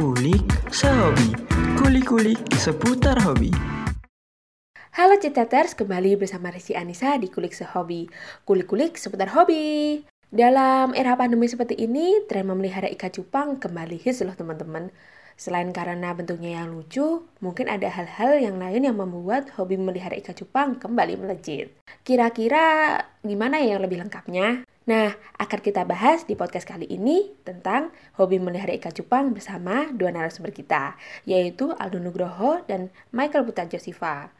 Kulik sehobi, kulik-kulik seputar hobi. Halo Citeters, kembali bersama Resi Anissa di Kulik Sehobi. Kulik-kulik seputar hobi. Dalam era pandemi seperti ini, tren memelihara ikan cupang kembali hits loh teman-teman. Selain karena bentuknya yang lucu, mungkin ada hal-hal yang lain yang membuat hobi memelihara ikan cupang kembali melejit. Kira-kira gimana ya yang lebih lengkapnya? Nah, akan kita bahas di podcast kali ini tentang hobi memelihara ikan cupang bersama dua narasumber kita, yaitu Aldo Nugroho dan Michael Buta Josifa.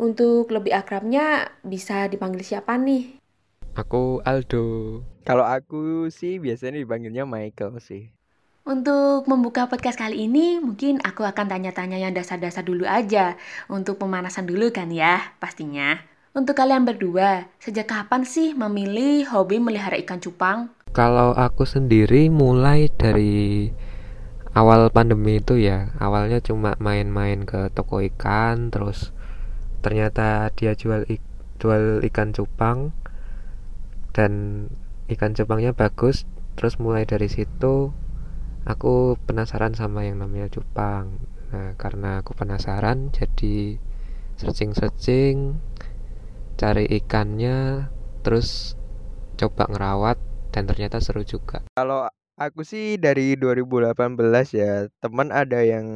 Untuk lebih akrabnya bisa dipanggil siapa nih? Aku Aldo. Kalau aku sih biasanya dipanggilnya Michael sih. Untuk membuka podcast kali ini, mungkin aku akan tanya-tanya yang dasar-dasar dulu aja. Untuk pemanasan dulu kan ya, pastinya. Untuk kalian berdua, sejak kapan sih memilih hobi melihara ikan cupang? Kalau aku sendiri mulai dari awal pandemi itu ya, awalnya cuma main-main ke toko ikan, terus ternyata dia jual ik jual ikan cupang dan ikan cupangnya bagus. Terus mulai dari situ aku penasaran sama yang namanya cupang. Nah, karena aku penasaran jadi searching-searching cari ikannya terus coba ngerawat dan ternyata seru juga. Kalau aku sih dari 2018 ya teman ada yang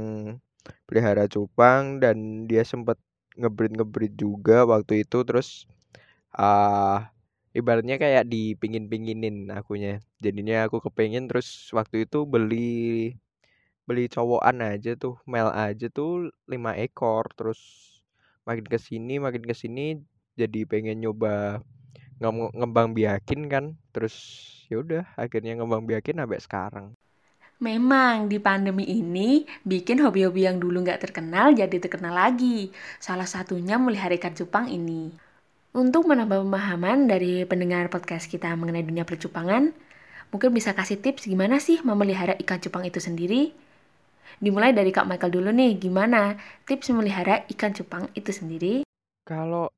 pelihara cupang dan dia sempat ngebreed ngebreed juga waktu itu terus uh, ibaratnya kayak dipingin-pinginin akunya. Jadinya aku kepengen terus waktu itu beli beli cowokan aja tuh mel aja tuh lima ekor terus makin ke sini makin ke sini jadi pengen nyoba ngembang biakin kan terus ya udah akhirnya ngembang biakin sampai sekarang Memang di pandemi ini bikin hobi-hobi yang dulu nggak terkenal jadi terkenal lagi. Salah satunya melihara ikan cupang ini. Untuk menambah pemahaman dari pendengar podcast kita mengenai dunia percupangan, mungkin bisa kasih tips gimana sih memelihara ikan cupang itu sendiri? Dimulai dari Kak Michael dulu nih, gimana tips memelihara ikan cupang itu sendiri? Kalau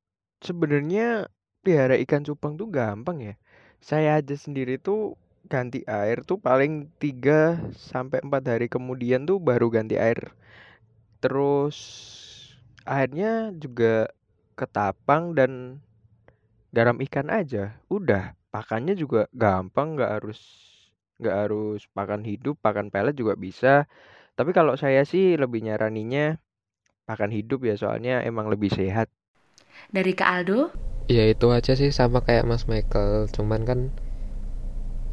sebenarnya pelihara ikan cupang tuh gampang ya. Saya aja sendiri tuh ganti air tuh paling 3 sampai 4 hari kemudian tuh baru ganti air. Terus airnya juga ketapang dan garam ikan aja. Udah, pakannya juga gampang, nggak harus nggak harus pakan hidup, pakan pelet juga bisa. Tapi kalau saya sih lebih nyaraninya pakan hidup ya soalnya emang lebih sehat dari Kak Aldo? Ya itu aja sih sama kayak Mas Michael, cuman kan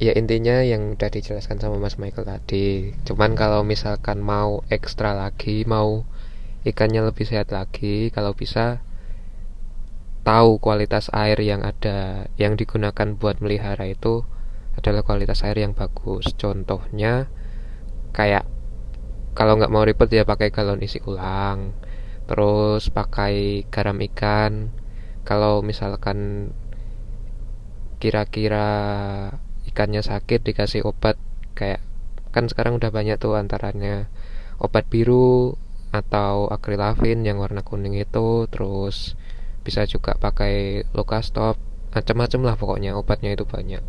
ya intinya yang udah dijelaskan sama Mas Michael tadi. Cuman kalau misalkan mau ekstra lagi, mau ikannya lebih sehat lagi, kalau bisa tahu kualitas air yang ada yang digunakan buat melihara itu adalah kualitas air yang bagus. Contohnya kayak kalau nggak mau ribet ya pakai galon isi ulang terus pakai garam ikan. Kalau misalkan kira-kira ikannya sakit dikasih obat kayak kan sekarang udah banyak tuh antaranya obat biru atau akrilavin yang warna kuning itu. Terus bisa juga pakai lokastop macam-macam lah pokoknya obatnya itu banyak.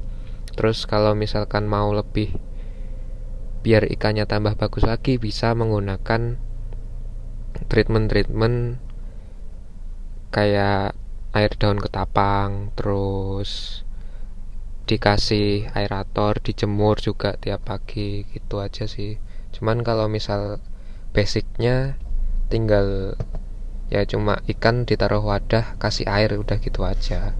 Terus kalau misalkan mau lebih biar ikannya tambah bagus lagi bisa menggunakan treatment-treatment kayak air daun ketapang terus dikasih aerator dijemur juga tiap pagi gitu aja sih. Cuman kalau misal basicnya tinggal ya cuma ikan ditaruh wadah kasih air udah gitu aja.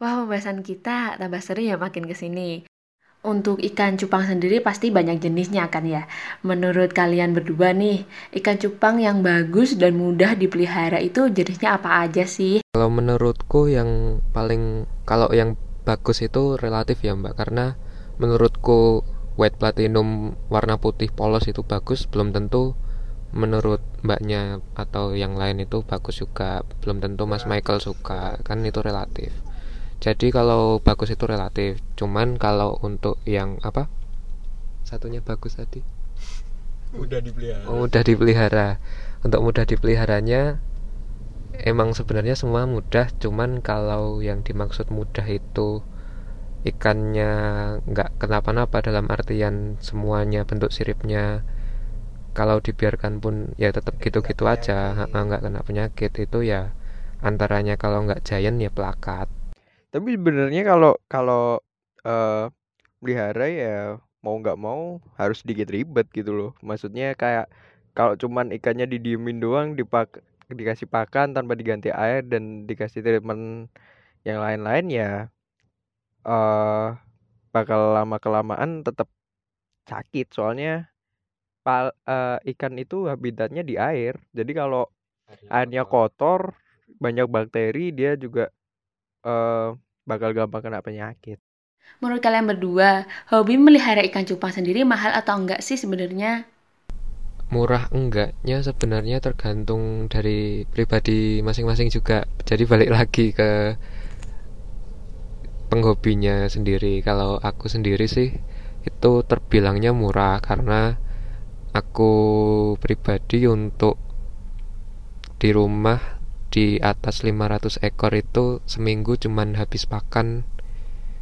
Wah pembahasan kita tambah seru ya makin ke sini untuk ikan cupang sendiri pasti banyak jenisnya kan ya. Menurut kalian berdua nih, ikan cupang yang bagus dan mudah dipelihara itu jenisnya apa aja sih? Kalau menurutku yang paling kalau yang bagus itu relatif ya Mbak karena menurutku white platinum warna putih polos itu bagus belum tentu menurut mbaknya atau yang lain itu bagus juga belum tentu Mas Michael suka kan itu relatif jadi kalau bagus itu relatif. Cuman kalau untuk yang apa? Satunya bagus tadi. Mudah dipelihara. Oh, mudah dipelihara. Untuk mudah dipeliharanya emang sebenarnya semua mudah. Cuman kalau yang dimaksud mudah itu ikannya nggak kenapa-napa dalam artian semuanya bentuk siripnya kalau dibiarkan pun ya tetap gitu-gitu aja. nggak kena penyakit. Itu ya antaranya kalau nggak giant ya pelakat tapi sebenarnya kalau kalau uh, pelihara ya mau nggak mau harus sedikit ribet gitu loh. Maksudnya kayak kalau cuman ikannya didiemin doang dipak dikasih pakan tanpa diganti air dan dikasih treatment yang lain-lain ya uh, bakal lama kelamaan tetap sakit. Soalnya pal, uh, ikan itu habitatnya di air. Jadi kalau airnya kotor banyak bakteri dia juga uh, bakal gampang kena penyakit. Menurut kalian berdua hobi melihara ikan cupang sendiri mahal atau enggak sih sebenarnya? Murah enggaknya sebenarnya tergantung dari pribadi masing-masing juga. Jadi balik lagi ke penghobinya sendiri. Kalau aku sendiri sih itu terbilangnya murah karena aku pribadi untuk di rumah di atas 500 ekor itu seminggu cuman habis pakan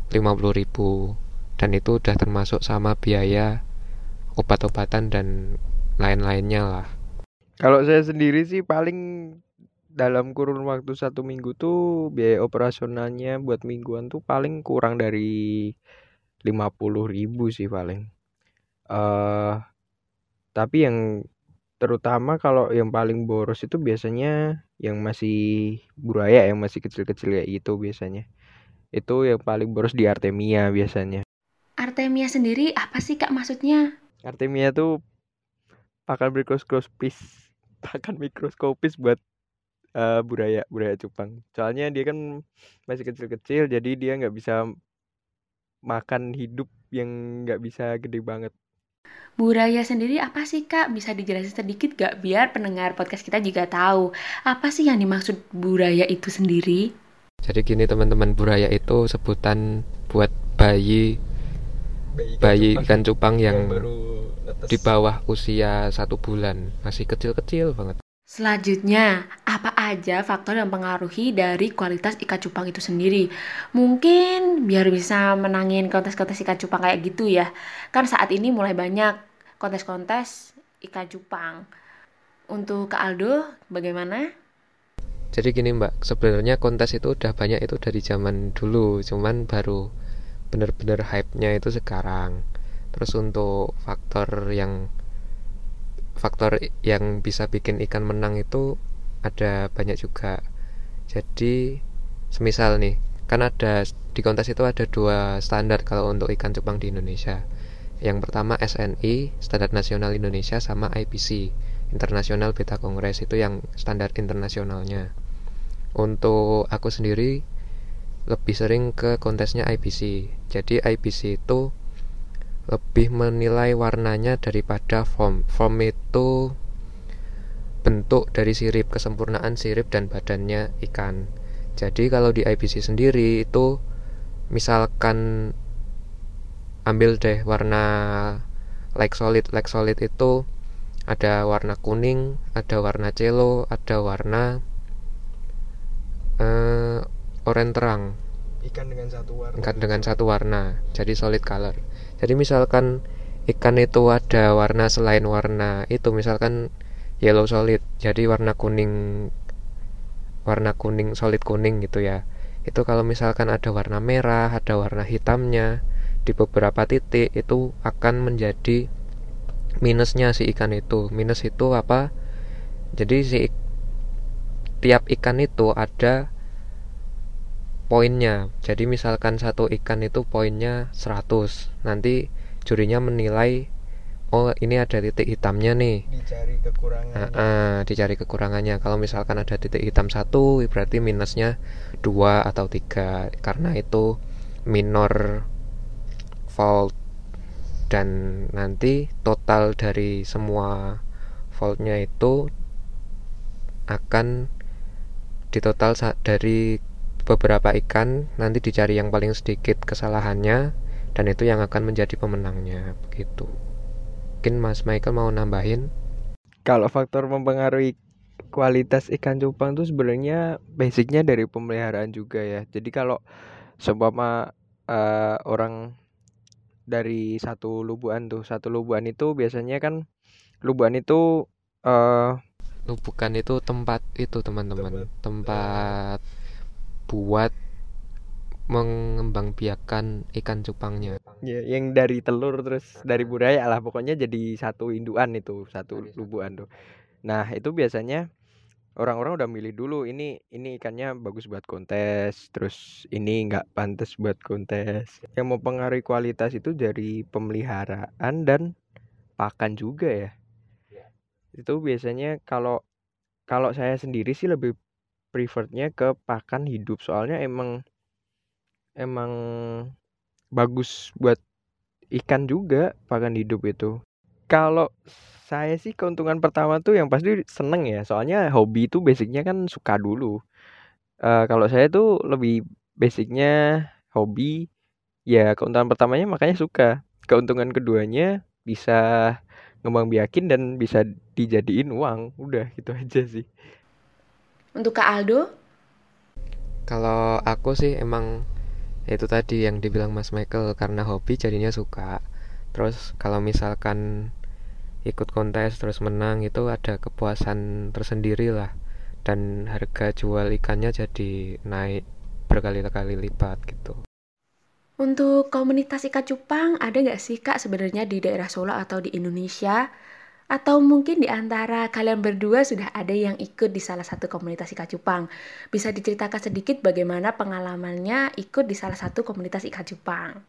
50 ribu. Dan itu udah termasuk sama biaya obat-obatan dan lain-lainnya lah. Kalau saya sendiri sih paling dalam kurun waktu satu minggu tuh biaya operasionalnya buat mingguan tuh paling kurang dari lima puluh ribu sih paling. Uh, tapi yang terutama kalau yang paling boros itu biasanya yang masih buraya yang masih kecil-kecil kayak gitu biasanya. Itu yang paling boros di Artemia biasanya. Artemia sendiri apa sih kak maksudnya? Artemia tuh pakan mikroskopis pakan mikroskopis buat uh, buraya buraya cupang soalnya dia kan masih kecil-kecil jadi dia nggak bisa makan hidup yang nggak bisa gede banget Buraya sendiri apa sih kak? Bisa dijelasin sedikit gak biar pendengar podcast kita juga tahu. Apa sih yang dimaksud buraya itu sendiri? Jadi gini teman-teman. Buraya itu sebutan buat bayi bayi ikan cupang. yang, yang baru di bawah usia satu bulan. Masih kecil-kecil banget Selanjutnya, apa aja faktor yang mempengaruhi dari kualitas ikan cupang itu sendiri? Mungkin biar bisa menangin kontes-kontes ikan cupang kayak gitu ya. Kan saat ini mulai banyak kontes-kontes ikan cupang. Untuk Kak Aldo, bagaimana? Jadi gini Mbak, sebenarnya kontes itu udah banyak itu dari zaman dulu, cuman baru bener-bener hype-nya itu sekarang. Terus untuk faktor yang faktor yang bisa bikin ikan menang itu ada banyak juga. Jadi semisal nih kan ada di kontes itu ada dua standar kalau untuk ikan cupang di Indonesia. Yang pertama SNI standar nasional Indonesia sama IPC Internasional Beta Kongres itu yang standar internasionalnya. Untuk aku sendiri lebih sering ke kontesnya IPC jadi IPC itu lebih menilai warnanya daripada form. Form itu bentuk dari sirip, kesempurnaan sirip dan badannya ikan. Jadi kalau di IBC sendiri itu misalkan ambil deh warna like solid, like solid itu ada warna kuning, ada warna celo, ada warna uh, oranye terang. Ikan dengan satu warna. Ikan dengan satu warna, jadi solid color. Jadi misalkan ikan itu ada warna selain warna itu misalkan yellow solid jadi warna kuning warna kuning solid kuning gitu ya. Itu kalau misalkan ada warna merah ada warna hitamnya di beberapa titik itu akan menjadi minusnya si ikan itu. Minus itu apa? Jadi si tiap ikan itu ada poinnya. Jadi misalkan satu ikan itu poinnya 100 nanti jurinya menilai oh ini ada titik hitamnya nih. Dicari kekurangannya. Uh, uh, dicari kekurangannya. Kalau misalkan ada titik hitam satu berarti minusnya dua atau tiga karena itu minor fault. Dan nanti total dari semua faultnya itu akan ditotal dari beberapa ikan nanti dicari yang paling sedikit kesalahannya dan itu yang akan menjadi pemenangnya begitu. Mungkin Mas Michael mau nambahin? Kalau faktor mempengaruhi kualitas ikan cupang itu sebenarnya basicnya dari pemeliharaan juga ya. Jadi kalau seumpama uh, orang dari satu lubuan tuh satu lubuan itu biasanya kan Lubuan itu eh Lubukan itu tempat itu teman-teman, tempat buat mengembangbiakan ikan cupangnya. ya, yang dari telur terus dari budaya lah pokoknya jadi satu induan itu satu lubuan tuh. Nah, itu biasanya orang-orang udah milih dulu ini ini ikannya bagus buat kontes, terus ini nggak pantas buat kontes. Yang mempengaruhi kualitas itu dari pemeliharaan dan pakan juga ya. Itu biasanya kalau kalau saya sendiri sih lebih prefernya ke pakan hidup soalnya emang emang bagus buat ikan juga pakan hidup itu. Kalau saya sih keuntungan pertama tuh yang pasti seneng ya, soalnya hobi itu basicnya kan suka dulu. Eh kalau saya tuh lebih basicnya hobi, ya keuntungan pertamanya makanya suka. Keuntungan keduanya bisa ngembang biakin dan bisa dijadiin uang. Udah gitu aja sih. Untuk Kak Aldo, Kalau aku sih emang ya itu tadi yang dibilang Mas Michael karena hobi jadinya suka. Terus kalau misalkan ikut kontes terus menang itu ada kepuasan tersendiri lah dan harga jual ikannya jadi naik berkali-kali lipat gitu. untuk komunitas ikan cupang ada nggak sih Kak sebenarnya di daerah Solo atau di Indonesia? Atau mungkin di antara kalian berdua sudah ada yang ikut di salah satu komunitas ikan cupang? Bisa diceritakan sedikit bagaimana pengalamannya ikut di salah satu komunitas ikan cupang?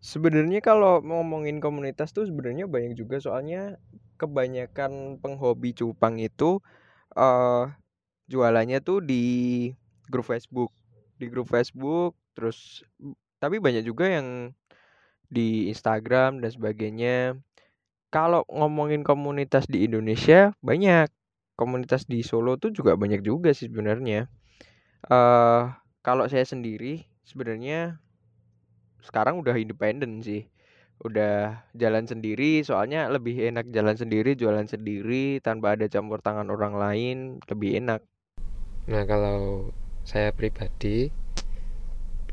Sebenarnya kalau ngomongin komunitas tuh sebenarnya banyak juga soalnya kebanyakan penghobi cupang itu eh jualannya tuh di grup Facebook. Di grup Facebook terus tapi banyak juga yang di Instagram dan sebagainya. Kalau ngomongin komunitas di Indonesia banyak. Komunitas di Solo tuh juga banyak juga sih sebenarnya. Eh kalau saya sendiri sebenarnya sekarang udah independen sih. Udah jalan sendiri, soalnya lebih enak jalan sendiri, jualan sendiri tanpa ada campur tangan orang lain, lebih enak. Nah, kalau saya pribadi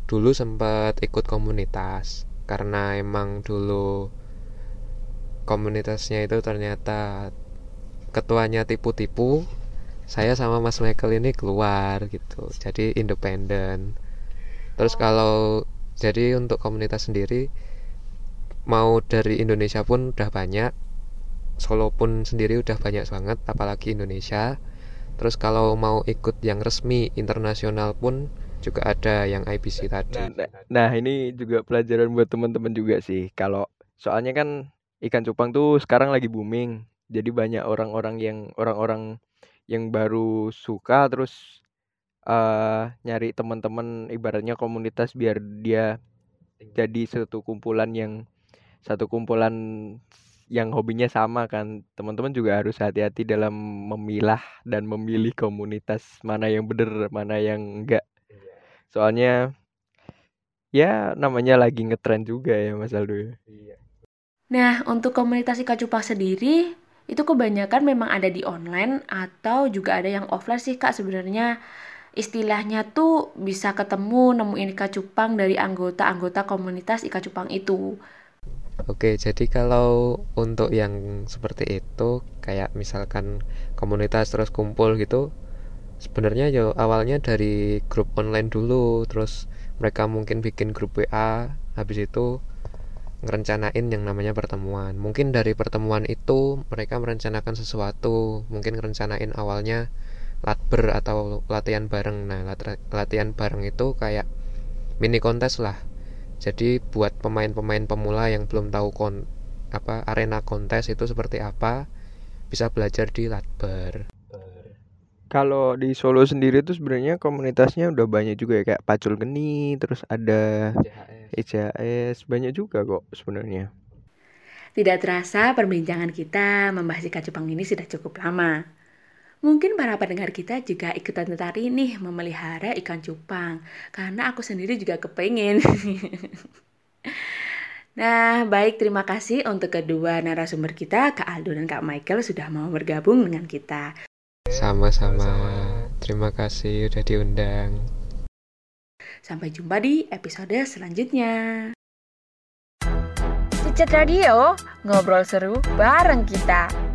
dulu sempat ikut komunitas karena emang dulu komunitasnya itu ternyata ketuanya tipu-tipu. Saya sama Mas Michael ini keluar gitu. Jadi independen. Terus kalau jadi untuk komunitas sendiri mau dari Indonesia pun udah banyak. Solo pun sendiri udah banyak banget apalagi Indonesia. Terus kalau mau ikut yang resmi internasional pun juga ada yang IBC tadi. Nah, nah, nah, ini juga pelajaran buat teman-teman juga sih. Kalau soalnya kan ikan cupang tuh sekarang lagi booming. Jadi banyak orang-orang yang orang-orang yang baru suka terus eh nyari teman-teman ibaratnya komunitas biar dia jadi satu kumpulan yang satu kumpulan yang hobinya sama kan. Teman-teman juga harus hati-hati dalam memilah dan memilih komunitas mana yang bener, mana yang enggak. Soalnya ya namanya lagi ngetren juga ya Mas Aldo ya. Nah, untuk komunitas ikan cupang sendiri, itu kebanyakan memang ada di online atau juga ada yang offline sih Kak sebenarnya. Istilahnya tuh bisa ketemu nemuin ikan cupang dari anggota-anggota komunitas ikan cupang itu. Oke, jadi kalau untuk yang seperti itu, kayak misalkan komunitas terus kumpul gitu, sebenarnya yo awalnya dari grup online dulu, terus mereka mungkin bikin grup WA, habis itu ngerencanain yang namanya pertemuan. Mungkin dari pertemuan itu mereka merencanakan sesuatu, mungkin ngerencanain awalnya latber atau latihan bareng. Nah, latihan bareng itu kayak mini kontes lah. Jadi buat pemain-pemain pemula yang belum tahu kon apa arena kontes itu seperti apa, bisa belajar di latber. Kalau di Solo sendiri tuh sebenarnya komunitasnya udah banyak juga ya kayak Pacul Geni, terus ada ICHS, banyak juga kok sebenarnya. Tidak terasa perbincangan kita membahas ikan cupang ini sudah cukup lama. Mungkin para pendengar kita juga ikutan tertarik nih memelihara ikan cupang, karena aku sendiri juga kepengen. nah, baik terima kasih untuk kedua narasumber kita, Kak Aldo dan Kak Michael sudah mau bergabung dengan kita. Sama-sama. Terima kasih udah diundang. Sampai jumpa di episode selanjutnya. Cicet Radio, ngobrol seru bareng kita.